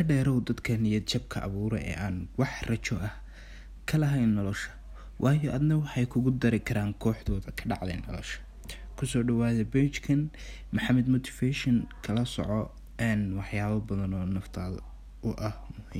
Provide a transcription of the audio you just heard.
ka dheerow dadka niyad jabka abuura ee aan wax rajo ah ka lahayn nolosha. Waayo adna waxay kugu dari karaan kooxdooda ka dhacday nolosha. Kusoo dhawaada bejkan maxamed motivation kala soco waxyaabo badan oo naftaada u ah